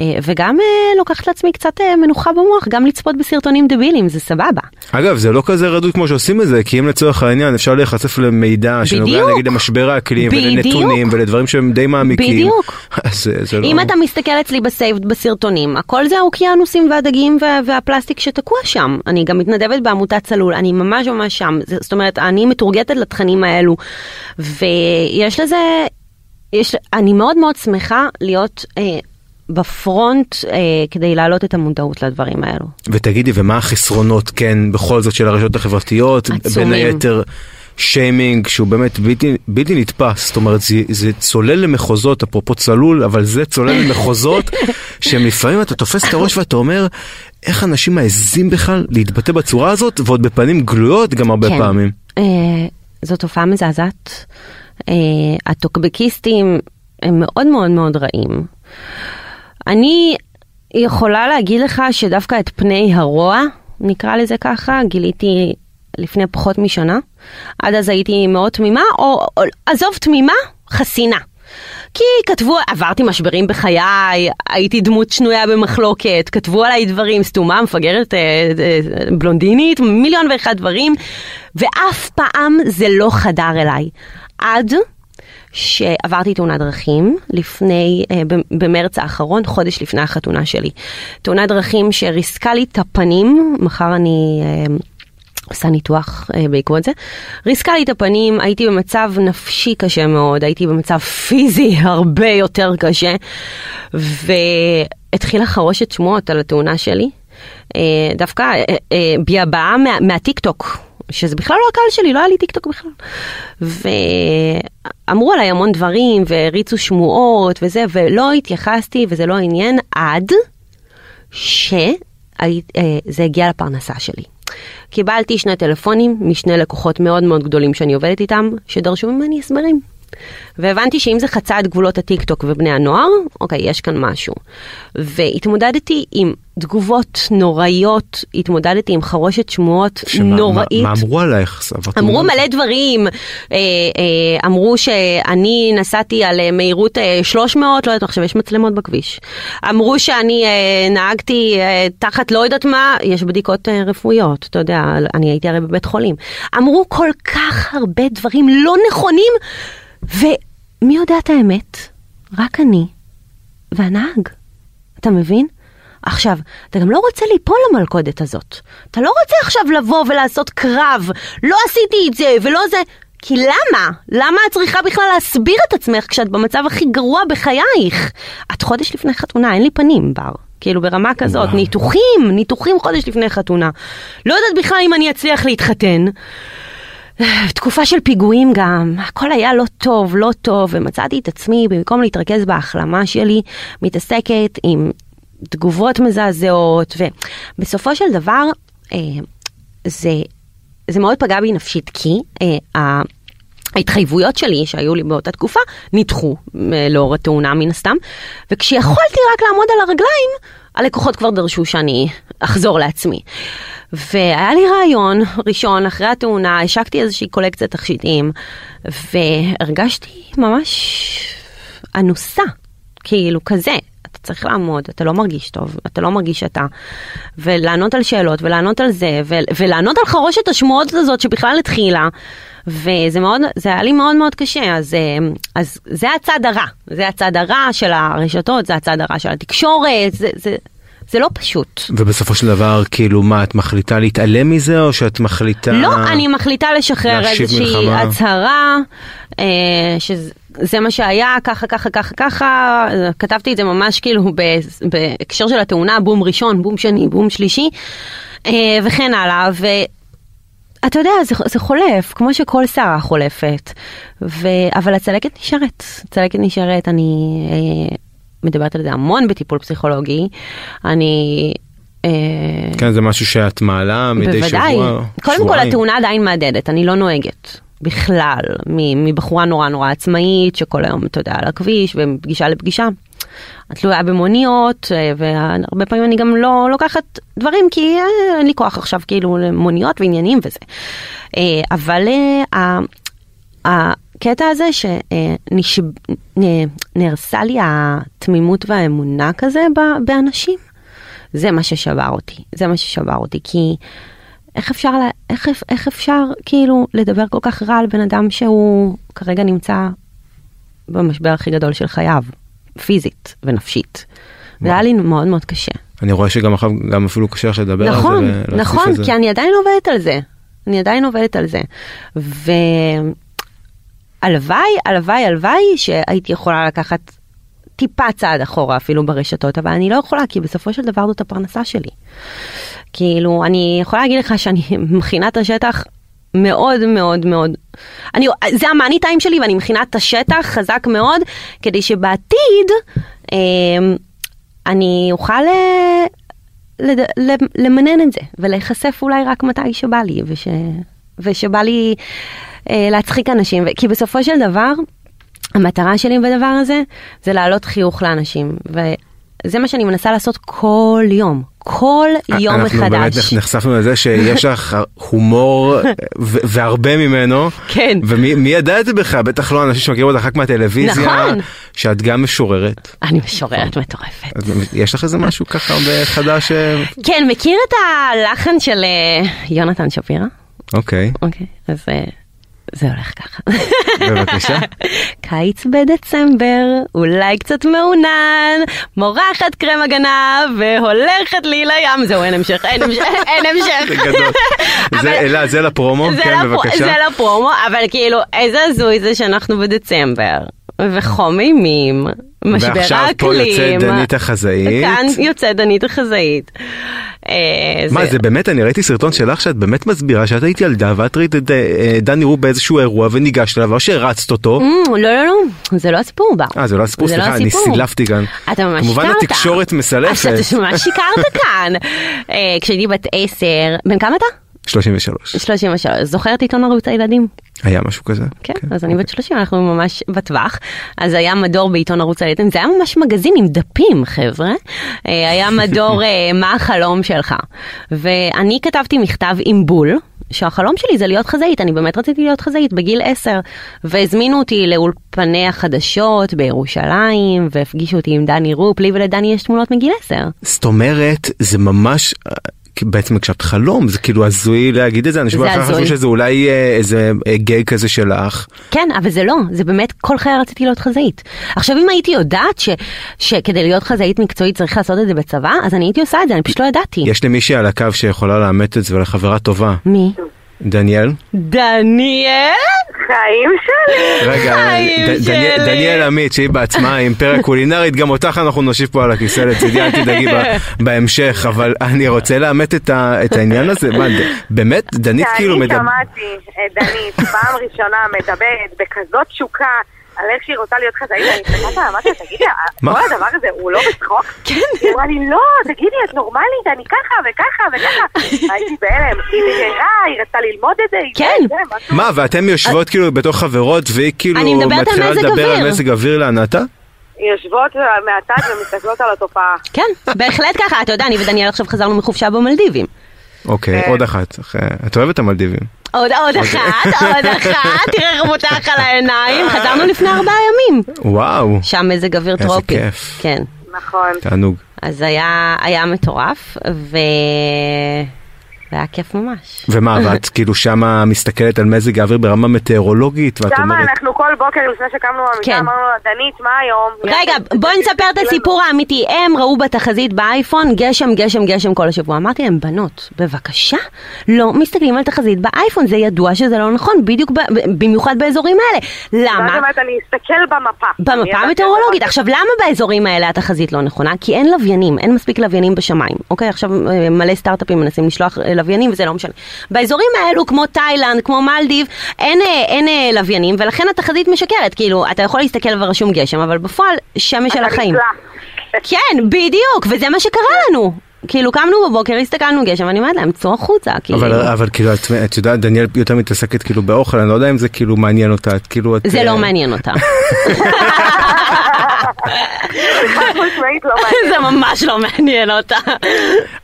אה, וגם אה, לוקחת לעצמי קצת אה, מנוחה במוח, גם לצפות בסרטונים דבילים, זה סבבה. אגב, זה לא כזה רדוד כמו שעושים את זה, כי אם לצורך העניין אפשר להיחשף למידע שנוגע. נגיד למשבר האקלים בדיוק. ולנתונים ולדברים שהם די מעמיקים. בדיוק. <laughs> זה- זה לא... אם אתה מסתכל אצלי בסייבד בסרטונים, הכל זה האוקיינוסים והדגים וה- והפלסטיק שתקוע שם. אני גם מתנדבת בעמותת צלול, אני ממש ממש שם. זאת אומרת, אני מתורגטת לתכנים האלו. ויש לזה, יש, אני מאוד מאוד שמחה להיות אה, בפרונט אה, כדי להעלות את המודעות לדברים האלו. ותגידי, ומה החסרונות, כן, בכל זאת של הרשתות החברתיות? עצומים. בין היתר שיימינג שהוא באמת בלתי, בלתי נתפס, זאת אומרת, זה, זה צולל למחוזות, אפרופו צלול, אבל זה צולל למחוזות, <laughs> שהם לפעמים אתה תופס את הראש ואתה אומר, איך אנשים מעזים בכלל להתבטא בצורה הזאת, ועוד בפנים גלויות גם הרבה כן. פעמים. אה, זו תופעה מזעזעת. אה, הטוקבקיסטים הם מאוד מאוד מאוד רעים. אני יכולה להגיד לך שדווקא את פני הרוע, נקרא לזה ככה, גיליתי לפני פחות משנה. עד אז הייתי מאוד תמימה, או, או עזוב תמימה, חסינה. כי כתבו, עברתי משברים בחיי, הייתי דמות שנויה במחלוקת, כתבו עליי דברים, סתומה, מפגרת, אה, אה, בלונדינית, מיליון ואחד דברים, ואף פעם זה לא חדר אליי. עד שעברתי תאונת דרכים לפני, אה, במרץ האחרון, חודש לפני החתונה שלי. תאונת דרכים שריסקה לי את הפנים, מחר אני... אה, עושה ניתוח אה, בעקבות זה. ריסקה לי את הפנים, הייתי במצב נפשי קשה מאוד, הייתי במצב פיזי <laughs> הרבה יותר קשה, והתחילה חרושת שמועות על התאונה שלי. דווקא בהבעה מה, מהטיק טוק. שזה בכלל לא הקהל שלי, לא היה לי טיק טוק בכלל. ואמרו עליי המון דברים, והריצו שמועות וזה, ולא התייחסתי וזה לא עניין עד שזה הגיע לפרנסה שלי. קיבלתי שני טלפונים משני לקוחות מאוד מאוד גדולים שאני עובדת איתם, שדרשו ממני הסברים. והבנתי שאם זה חצה את גבולות הטיק טוק ובני הנוער, אוקיי, יש כאן משהו. והתמודדתי עם תגובות נוראיות, התמודדתי עם חרושת שמועות שמה, נוראית. מה, מה אמרו עלייך? אמרו מלא דברים, אה, אה, אמרו שאני נסעתי על אה, מהירות אה, 300, לא יודעת, עכשיו יש מצלמות בכביש. אמרו שאני אה, נהגתי אה, תחת לא יודעת מה, יש בדיקות אה, רפואיות, אתה יודע, אני הייתי הרי בבית חולים. אמרו כל כך הרבה דברים לא נכונים, ומי יודע את האמת? רק אני והנהג. אתה מבין? עכשיו, אתה גם לא רוצה ליפול למלכודת הזאת. אתה לא רוצה עכשיו לבוא ולעשות קרב, לא עשיתי את זה ולא זה. כי למה? למה את צריכה בכלל להסביר את עצמך כשאת במצב הכי גרוע בחייך? את חודש לפני חתונה, אין לי פנים, בר. כאילו ברמה כזאת. ניתוחים, ניתוחים חודש לפני חתונה. לא יודעת בכלל אם אני אצליח להתחתן. תקופה של פיגועים גם, הכל היה לא טוב, לא טוב, ומצאתי את עצמי, במקום להתרכז בהחלמה שלי, מתעסקת עם תגובות מזעזעות, ובסופו של דבר, אה, זה, זה מאוד פגע בי נפשית, כי אה, ההתחייבויות שלי שהיו לי באותה תקופה נדחו אה, לאור התאונה מן הסתם, וכשיכולתי רק לעמוד על הרגליים, הלקוחות כבר דרשו שאני אחזור לעצמי. והיה לי רעיון ראשון אחרי התאונה, השקתי איזושהי קולקציית תכשיטים, והרגשתי ממש אנוסה, כאילו כזה. אתה צריך לעמוד, אתה לא מרגיש טוב, אתה לא מרגיש שאתה, ולענות על שאלות, ולענות על זה, ולענות על חרושת השמועות הזאת שבכלל התחילה, וזה מאוד, זה היה לי מאוד מאוד קשה, אז, אה, אז זה הצד הרע, זה הצד הרע של הרשתות, זה הצד הרע של התקשורת, זה, זה, זה לא פשוט. ובסופו של דבר, כאילו, מה, את מחליטה להתעלם מזה, או שאת מחליטה... לא, אני מחליטה לשחרר איזושהי מלחמה. הצהרה, אה, שזה מה שהיה, ככה, ככה, ככה, ככה, כתבתי את זה ממש כאילו בהקשר של התאונה, בום ראשון, בום שני, בום שלישי, אה, וכן הלאה, ואתה יודע, זה, זה חולף, כמו שכל שערה חולפת, ו... אבל הצלקת נשארת, הצלקת נשארת, אני אה, מדברת על זה המון בטיפול פסיכולוגי, אני... אה, כן, זה משהו שאת מעלה מדי בוודאי. שבוע, קודם כל שבועיים. התאונה עדיין מהדהדת, אני לא נוהגת. בכלל, מבחורה נורא נורא עצמאית, שכל היום, אתה יודע, על הכביש, ומפגישה לפגישה. תלויה במוניות, אה, והרבה פעמים אני גם לא לוקחת דברים, כי אה, אין לי כוח עכשיו כאילו למוניות ועניינים וזה. אבל הקטע הזה שנהרסה לי התמימות והאמונה כזה באנשים, זה מה ששבר אותי, זה מה ששבר אותי, כי איך אפשר, איך, איך אפשר כאילו לדבר כל כך רע על בן אדם שהוא כרגע נמצא במשבר הכי גדול של חייו, פיזית ונפשית. זה היה לי מאוד מאוד קשה. אני רואה שגם עכשיו, גם אפילו קשה לך לדבר על נכון, זה. ולהוסיף נכון, זה. כי אני עדיין עובדת על זה. אני עדיין עובדת על זה. והלוואי, הלוואי, הלוואי שהייתי יכולה לקחת טיפה צעד אחורה אפילו ברשתות, אבל אני לא יכולה, כי בסופו של דבר זאת הפרנסה שלי. כאילו, אני יכולה להגיד לך שאני <laughs> מכינה את השטח מאוד מאוד מאוד, אני, זה המאני טיים שלי ואני מכינה את השטח חזק מאוד, כדי שבעתיד אה, אני אוכל אה, לד, למנן את זה ולהיחשף אולי רק מתי שבא לי וש, ושבא לי להצחיק אנשים, כי בסופו של דבר המטרה שלי בדבר הזה זה להעלות חיוך לאנשים וזה מה שאני מנסה לעשות כל יום, כל יום אנחנו באמת מחדש. נחשפנו לזה שיש לך <laughs> הומור והרבה ממנו. כן. ומי מי ידע את זה בכלל? בטח לא אנשים שמכירים אותך רק מהטלוויזיה. נכון. שאת גם משוררת. אני משוררת מטורפת. יש לך איזה משהו ככה בחדש? אה, כן, מכיר את הלחן של אה, יונתן שפירא? אוקיי, אוקיי, אז אה, זה הולך ככה. בבקשה. <laughs> קיץ בדצמבר, אולי קצת מעונן, מורחת קרם הגנה והולכת לי לים. זהו, אין המשך, אין המשך, <laughs> אין המשך. זה גדול. <laughs> זה אלה, זה לפרומו, זה כן לפרו- בבקשה. זה לפרומו, אבל כאילו, איזה הזוי זה שאנחנו בדצמבר, וחום אימים, משבר ועכשיו פה האקלים. יוצאת דנית החזאית. כאן יוצאת דנית החזאית. אה, מה זה באמת אני ראיתי סרטון שלך שאת באמת מסבירה שאת היית ילדה ואת ראית את אה, דני רופ באיזשהו אירוע וניגשת אליו או שהרצת אותו. Mm, לא, לא, לא, זה לא הסיפור בה. אה זה לא הסיפור זה לא סליחה אני. סילפתי כאן. אתה ממש כמובן שיקרת. התקשורת מסלפת. אתה ממש שיקרת כאן. <laughs> אה, כשהייתי בת עשר, בן כמה אתה? 33 33. זוכרת עיתון ערוץ הילדים? היה משהו כזה. כן, אז אני בת 30, אנחנו ממש בטווח. אז היה מדור בעיתון ערוץ הילדים, זה היה ממש מגזין עם דפים, חבר'ה. אה, היה מדור אה, <laughs> מה החלום שלך. ואני כתבתי מכתב עם בול. שהחלום שלי זה להיות חזאית, אני באמת רציתי להיות חזאית בגיל 10 והזמינו אותי לאולפני החדשות בירושלים והפגישו אותי עם דני רופ, לי ולדני יש תמונות מגיל 10. זאת אומרת זה ממש בעצם הקשבת חלום זה כאילו הזוי להגיד את זה אנשים. חשבו שזה אולי אה, איזה אה, גיי כזה שלך. כן, אבל זה לא, זה באמת כל חיי רציתי להיות חזאית. עכשיו אם הייתי יודעת ש, שכדי להיות חזאית מקצועית צריך לעשות את זה בצבא, אז אני הייתי עושה את זה, אני פשוט לא ידעתי. יש לי מישהי על הקו שיכולה לאמת את זה ולחברה טובה מי? דניאל. דניאל? חיים שלי. רגע, חיים ד- דניאל- שלי. דניאל עמית שהיא בעצמה אימפריה קולינרית, גם אותך אנחנו נושיב פה על הכיסא לצידי, אל תדאגי בהמשך, אבל אני רוצה לאמת את ה- את העניין הזה, מה, ד- באמת, דנית כאילו שאני מדבר... שמעתי את דנית פעם ראשונה מדברת בכזאת תשוקה על איך שהיא רוצה להיות חזאית, אני הסתכלת עליה, אמרתי לה, תגידי, מה? כל הדבר הזה הוא לא בצחוק? כן. היא אמרה לי, לא, תגידי, את נורמלית, אני ככה וככה וככה. הייתי בהלם, היא נגרה, היא רצתה ללמוד את זה, היא כן. מה, ואתם יושבות כאילו בתור חברות, והיא כאילו מתחילה לדבר על. מזג אוויר לענתה? יושבות מהצד ומסתכלות על התופעה. כן, בהחלט ככה, אתה יודע, אני ודניאל עכשיו חזרנו מחופשה במלדיבים. אוקיי, כן. עוד אחת. אחרי- את אוהבת את המלדיבים. עוד עוד אחת, <laughs> עוד אחת, תראה איך הוא פותח על העיניים, חזרנו לפני ארבעה ימים. וואו, שם מזג אוויר איזה טרופי. כיף. כן. נכון. תענוג. אז היה, היה מטורף, ו... והיה כיף ממש. ומה, ואת <laughs> כאילו שמה מסתכלת על מזג האוויר ברמה מטאורולוגית, ואת שמה אומרת... אנחנו כל בוקר לפני שקמנו מהמיטה כן. אמרנו לה, דנית, מה היום? רגע, בואי נספר את הסיפור האמיתי. הם ראו בתחזית באייפון גשם, גשם, גשם כל השבוע. אמרתי להם, בנות, בבקשה, לא מסתכלים על תחזית באייפון, זה ידוע שזה לא נכון, בדיוק ב- במיוחד באזורים האלה. למה? אומרת, אני אסתכל במפה. במפה המטאורולוגית. עכשיו, למה באזורים האלה התחזית לא נכונה? כי אין לוויינים, אין מספיק לוויינים בשמיים. אוקיי, עכשיו אה, מלא סטארט-אפים מנסים לשלוח אה, לוויינים וזה לא משנה. באזורים האלו, כמו תאילנד, כמו מלדיב, אין, אה, אין אה, לוויינים, ולכן התחזית משקרת. כאילו, אתה יכול להסתכל ורשום גשם, אבל בפועל, שמש של החיים. כן, בדיוק, וזה מה שקרה לנו. כאילו, קמנו בבוקר, הסתכלנו גשם, ואני אומרת להם, צאו החוצה, כאילו. אבל, אבל כאילו, את, את יודעת, דניאל יותר מתעסקת כאילו באוכל, אני לא יודע אם זה כאילו מעניין אותה, את כאילו, את... זה אה, לא מעניין אותה. <laughs> חד משמעית לא מעניין. זה ממש לא מעניין אותה.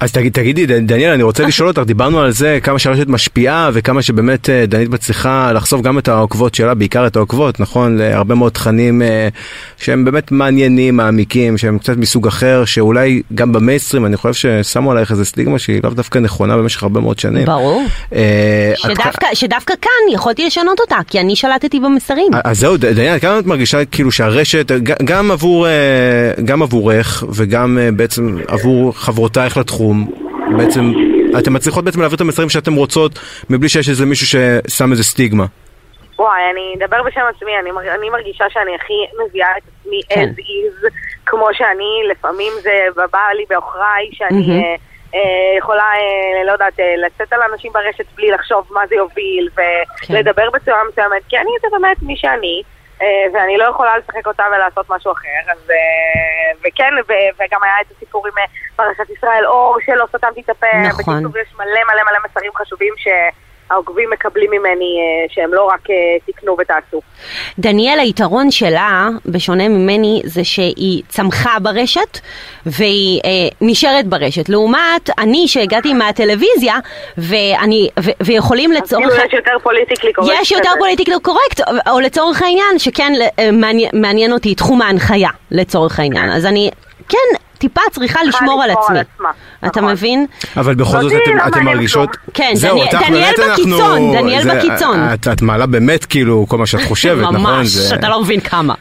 אז תגיד, תגידי, דניאל, אני רוצה לשאול אותך, דיברנו על זה, כמה שהרשת משפיעה, וכמה שבאמת אה, דנית מצליחה לחשוף גם את העוקבות שלה, בעיקר את העוקבות, נכון? להרבה מאוד תכנים אה, שהם באמת מעניינים, מעמיקים, שהם קצת מסוג אחר, שאולי גם במיינסטרים, אני חושב ששמו עלייך איזה סטיגמה שהיא לאו דווקא נכונה במשך הרבה מאוד שנים. ברור. אה, שדווקא, כאן יכולתי לשנות אותה, כי אני שלטתי במסרים. אז זהו, דניאל, כמה את מרגישה כאילו שהרשת, גם עבור, אה, גם עבורך וגם אה, בעצם עבור חברותייך לתחום, בעצם, אתן מצליחות בעצם להעביר את המסרים שאתן רוצות, מבלי שיש איזה מישהו ששם איזה סטיגמה. וואי, אני אדבר בשם עצמי, אני, אני מרגישה שאני הכי מביאה את עצמי כן. as is, כמו שאני, לפעמים זה בא לי בעוכריי, שאני מהמם. אה, אה, יכולה, אה, לא יודעת, אה, לצאת על אנשים ברשת בלי לחשוב מה זה יוביל, כן. ולדבר בצורה מסוימת, כי אני זה באמת מי שאני. אה, ואני לא יכולה לשחק אותה ולעשות משהו אחר, אז... אה, וכן, וגם היה את הסיפור עם אה, פרשת ישראל אור, שלא סתמתי את הפה. נכון. בקיצור, יש מלא מלא מלא מסרים חשובים שהעוקבים מקבלים ממני, אה, שהם לא רק אה, תקנו ותעשו. דניאל, היתרון שלה, בשונה ממני, זה שהיא צמחה ברשת והיא אה, נשארת ברשת. לעומת אני שהגעתי מהטלוויזיה ואני, ו, ויכולים לצורך... כאילו יש יותר politically correct. יש יותר. politically correct, או- או לצורך העניין, שכן אה, מעניין, מעניין אותי תחום ההנחיה, לצורך העניין. אז אני כן טיפה צריכה לשמור על עצמי. אתה נכון. מבין? אבל בכל זאת אתם, מרגישות... כן, דניאל- בקיצון, דניאל בקיצון. את, מעלה באמת כאילו כל מה שאת חושבת, נכון? ממש, אתה לא מבין כמה.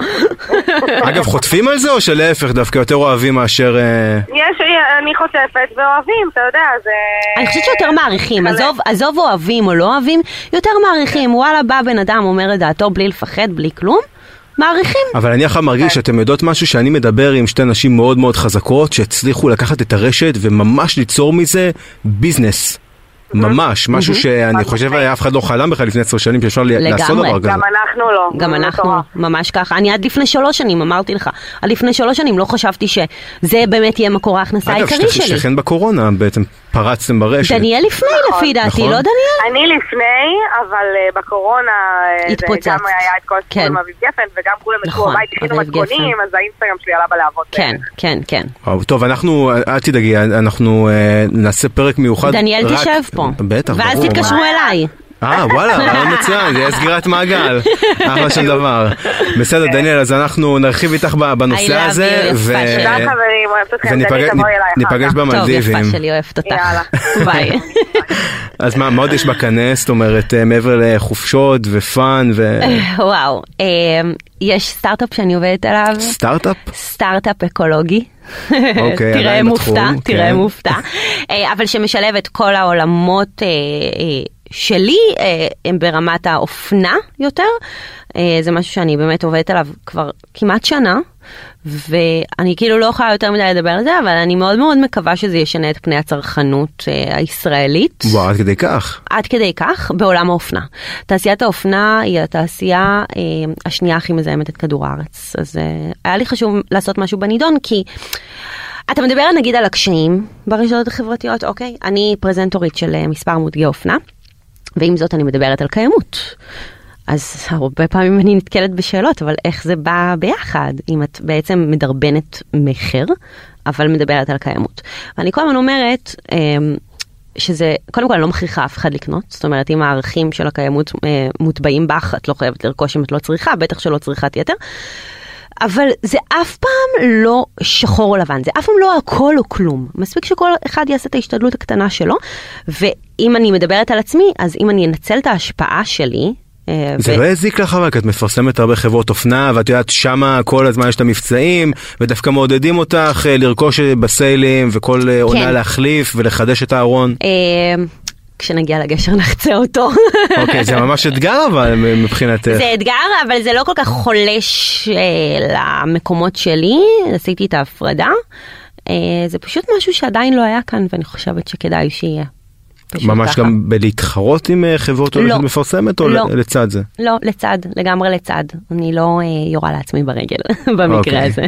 <laughs> אגב, חוטפים על זה או שלהפך דווקא יותר אוהבים מאשר... אה, יש, אני חוטפת ואוהבים, אתה יודע, זה... אני חושבת שיותר מעריכים. עזוב, עזוב אוהבים או לא אוהבים, יותר מעריכים, וואלה בא בן אדם אומר את דעתו בלי לפחד, בלי כלום, מעריכים. אבל אני עכשיו מרגיש שאתם יודעות משהו שאני מדבר עם שתי נשים מאוד מאוד חזקות שהצליחו לקחת את הרשת וממש ליצור מזה ביזנס. ממש, משהו שאני חושב אף אחד לא חלם בכלל לפני עשר שנים שאפשר ל- לעשות. דבר כזה. גם אנחנו לא. גם אנחנו, מטורף. ממש ככה. אני עד לפני שלוש שנים, אמרתי לך, עד לפני שלוש שנים לא חשבתי שזה באמת יהיה מקור ההכנסה אגב, העיקרי שלי. שכן בקורונה בעצם פרצתם ברשת. דניאל לפני נכון. לפי דעתי, נכון. לא דניאל? אני לפני, אבל אה, בקורונה, אה, זה התפוצצת. גם היה את כל כן. הסיפור עם אביב גפן, וגם כולם יצאו נכון, בבית, הכינו אביב מתכונים. אז האינסטגרם שלי עלה בלהבות. כן. כן, כן. וואו, טוב, אנחנו, אל תדאגי, אנחנו אה, נעשה פרק מיוחד. דניאל רק- תשב פה. בטח, ברור. ואז תתקשרו אליי. אה, וואלה, רעיון מצוין, זה יהיה סגירת מעגל. אחלה של דבר. בסדר, דניאל, אז אנחנו נרחיב איתך בנושא הזה. ו- וניפגש כך. טוב, במלדיבים. יפה שלי, אוהבת אותך. יאללה. ביי. אז מה, מה עוד יש בקנה? זאת אומרת, אה, מעבר לחופשות ו fun וואו, אה, יש סטארט-אפ שאני עובדת עליו. וסטארט-אפ? סטארט-אפ אקולוגי. אוקיי, תראה עדיין מופתע, בתחום, תראה כן. מופתע. אה, אבל שמשלב את כל העולמות שלי, אה, הם ברמת האופנה יותר. אה, זה משהו שאני באמת עובדת עליו כבר כמעט שנה. ואני כאילו לא יכולה יותר מדי לדבר על זה, אבל אני מאוד מאוד מקווה שזה ישנה את פני הצרכנות אה, הישראלית. וואו, עד כדי כך. עד כדי כך בעולם האופנה. תעשיית האופנה היא התעשייה אה, השנייה הכי מזהמת את כדור הארץ. אז אה, היה לי חשוב לעשות משהו בנידון, כי אתה מדבר נגיד על הקשיים ברשתות החברתיות, אוקיי? אני פרזנטורית של אה, מספר מותגי אופנה, ועם זאת אני מדברת על קיימות. אז הרבה פעמים אני נתקלת בשאלות, אבל איך זה בא ביחד, אם את בעצם מדרבנת מכר, אבל מדברת על קיימות. ואני כל הזמן אומרת, אמ, שזה, קודם כל אני לא מכריחה אף אחד לקנות, זאת אומרת אם הערכים של הקיימות אה, מוטבעים בך, את לא חייבת לרכוש אם את לא צריכה, בטח שלא צריכת יתר. אבל זה אף פעם לא שחור או לבן, זה אף פעם לא הכל או כלום. מספיק שכל אחד יעשה את ההשתדלות הקטנה שלו, ואם אני מדברת על עצמי, אז אם אני אנצל את ההשפעה שלי, אה, זה ו- לא הזיק לך כי את מפרסמת הרבה חברות אופנה, ואת יודעת, שמה כל הזמן יש את המבצעים, ודווקא מעודדים אותך אה, לרכוש אה, בסיילים, וכל אה, עונה להחליף ולחדש את הארון. כשנגיע לגשר נחצה אותו. אוקיי, זה ממש אתגר אבל מבחינתך. זה אתגר, אבל זה לא כל כך חולש אה, למקומות שלי, עשיתי את ההפרדה. אה, זה פשוט משהו שעדיין לא היה כאן, ואני חושבת שכדאי שיהיה. ממש ככה. גם בלהתחרות עם אה, חברות לא. הולכת מפרסמת, או לא. לצד זה? לא, לצד, לגמרי לצד. אני לא אה, יורה לעצמי ברגל <laughs> במקרה אוקיי. הזה.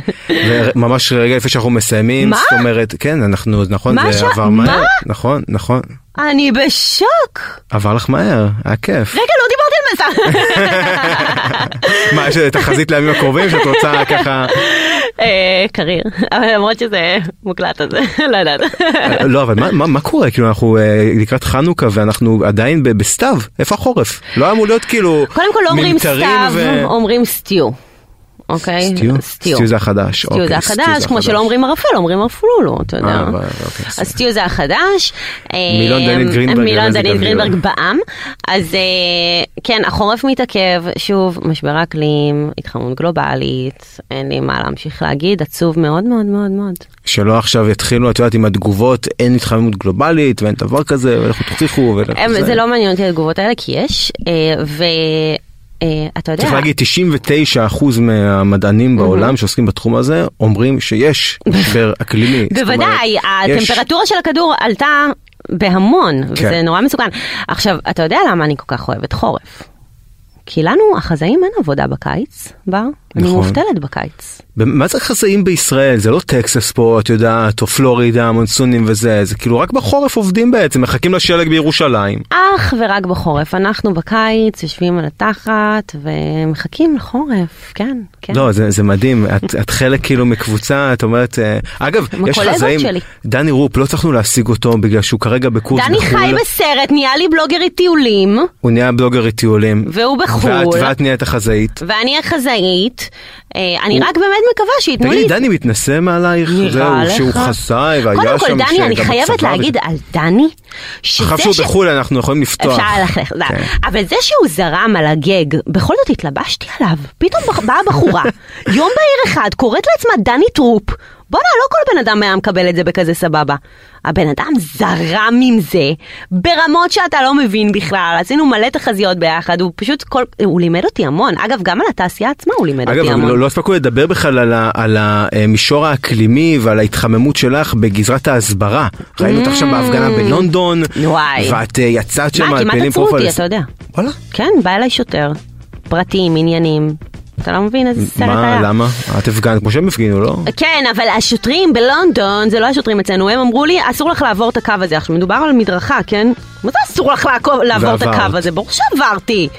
וממש רגע לפני שאנחנו מסיימים, מה? זאת אומרת, כן, אנחנו, נכון, זה ש- עבר מה? מהר, נכון, נכון, אני בשוק! עבר לך מהר, היה כיף. רגע, לא דיברתי על מסע. <laughs> מה, יש תחזית לימים הקרובים שאת רוצה ככה, אה, קריר, אבל למרות שזה מוקלט אז לא יודעת. לא, אבל מה- קורה, כאילו אנחנו אה, לקראת חנוכה ואנחנו עדיין בסתיו, איפה החורף? לא אמור להיות כאילו קודם כל לא אומרים סתיו, אומרים סטיו. אוקיי? סטיו? סטיו זה החדש. סטיו זה אוקיי, סטיו החדש, כמו. שלא אומרים ערפל, אומרים ערפולולו, אתה יודע. אה, אוקיי. אז סטיו זה החדש. מילון אה, דנית גרינברג, מילון דנית. גרינברג בעם. אז אה, כן, החורף מתעכב, שוב, משבר אקלים, התחממות גלובלית, אין לי מה להמשיך להגיד, עצוב מאוד מאוד מאוד מאוד. שלא עכשיו יתחילו, את יודעת, עם התגובות, אין התחממות גלובלית ואין דבר כזה, ולכו תוכיחו. זה. לא מעניין אותי התגובות האלה, כי יש, אה, ואתה יודע... צריך להגיד 99% מהמדענים בעולם שעוסקים בתחום הזה אומרים שיש <laughs> משבר אקלימי. בוודאי, הטמפרטורה של הכדור עלתה בהמון, כן. וזה נורא מסוכן. עכשיו, אתה יודע למה אני כל כך אוהבת חורף? כי לנו, החזאים, אין עבודה בקיץ, בר. אני נכון. מובטלת בקיץ. מה זה חזאים בישראל? זה לא טקסס פה, את יודעת, או פלורידה, מונסונים וזה, זה כאילו רק בחורף עובדים בעצם, מחכים לשלג בירושלים. אך ורק בחורף. אנחנו בקיץ יושבים על התחת ומחכים לחורף, כן, כן. לא, זה, זה מדהים, את, את חלק כאילו מקבוצה, את אומרת, אה, אגב, יש חזאים, שלי. דני רופ, לא הצלחנו להשיג אותו בגלל שהוא כרגע בקורס דני בחו"ל, חי בסרט, נהיה לי בלוגרית טיולים, הוא נהיה בלוגרית טיולים, והוא בחו"ל. ואת, ואת נהיית החזאית. ואני החזאית. אה, אני רק באמת מקווה שייתנו לי... תגידי, דני מתנשא מעלייך? נראה זהו, שהוא לך? חזאי והיה שם... קודם כל, דני, אני חייבת להגיד על דני, שזה עכשיו שהוא ש... בחו"ל אנחנו יכולים לפתוח. אפשר ללכת, זה- כן. אבל זה שהוא זרם על הגג, בכל זאת התלבשתי עליו, פתאום באה בחורה, <laughs> יום בהיר אחד, קוראת לעצמה דני טרופ, בואנה, לא כל בן אדם היה מקבל את זה בכזה סבבה. הבן אדם זרם עם זה ברמות שאתה לא מבין בכלל, עשינו מלא תחזיות ביחד, הוא פשוט כל... הוא לימד אותי המון. אגב, גם על התעשייה עצמה הוא לימד אגב, אותי המון. לא, לא הספקנו לדבר בכלל על, ה, על המישור האקלימי ועל ההתחממות שלך בגזרת ההסברה. ראינו אותך שם בהפגנה בלונדון, Mm. וואי. ואת אה, יצאת שם מה, על כמעט פעילים עצרו אותי, אתה יודע. וואלה? כן, בא אליי שוטר. פרטים, עניינים. אתה לא מבין איזה סרט מה, היה. למה? את הפגנת כמו שהם הפגינו, לא? כן, אבל השוטרים בלונדון, זה לא השוטרים אצלנו, הם אמרו לי, אסור לך לעבור את הקו הזה. עכשיו, מדובר על מדרכה, כן? מה זה אסור לך לעקוב- לעבור את ועברת. הקו הזה? ברור שעברתי.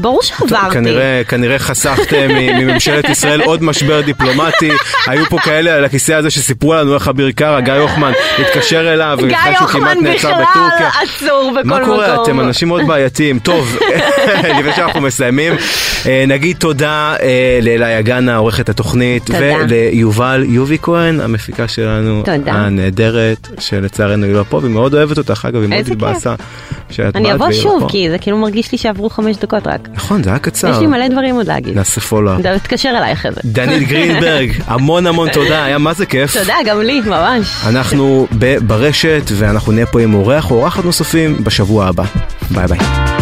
ברור שעברתי. כנראה, כנראה חסכתם מממשלת ישראל עוד משבר דיפלומטי. היו פה כאלה על הכיסא הזה שסיפרו לנו איך אביר קארה, גיא הוחמן, התקשר אליו, גיא הוחמן בכלל. עצור בכל מקום. מה קורה? אתם אנשים מאוד בעייתיים. טוב, <laughs> לפני שאנחנו מסיימים, אה, נגיד תודה אה, לאלי אגנה, עורכת התוכנית. וליובל יובי כהן, המפיקה שלנו. הנהדרת, שלצערנו היא לא פה, והיא מאוד אוהבת אותך, אגב, היא מאוד. התבאסה. שאת אני אבוא שוב. כי זה כאילו מרגיש לי שעברו חמש דקות רק. נכון, זה היה קצר. יש לי מלא דברים עוד להגיד. נעשה פולו. תתקשר אליי אחרי זה. דנית גרינברג, <laughs> המון המון תודה, היה מה זה כיף. תודה, גם לי, ממש. אנחנו ברשת ואנחנו נהיה פה עם אורח או אורחת נוספים בשבוע הבא. ביי ביי.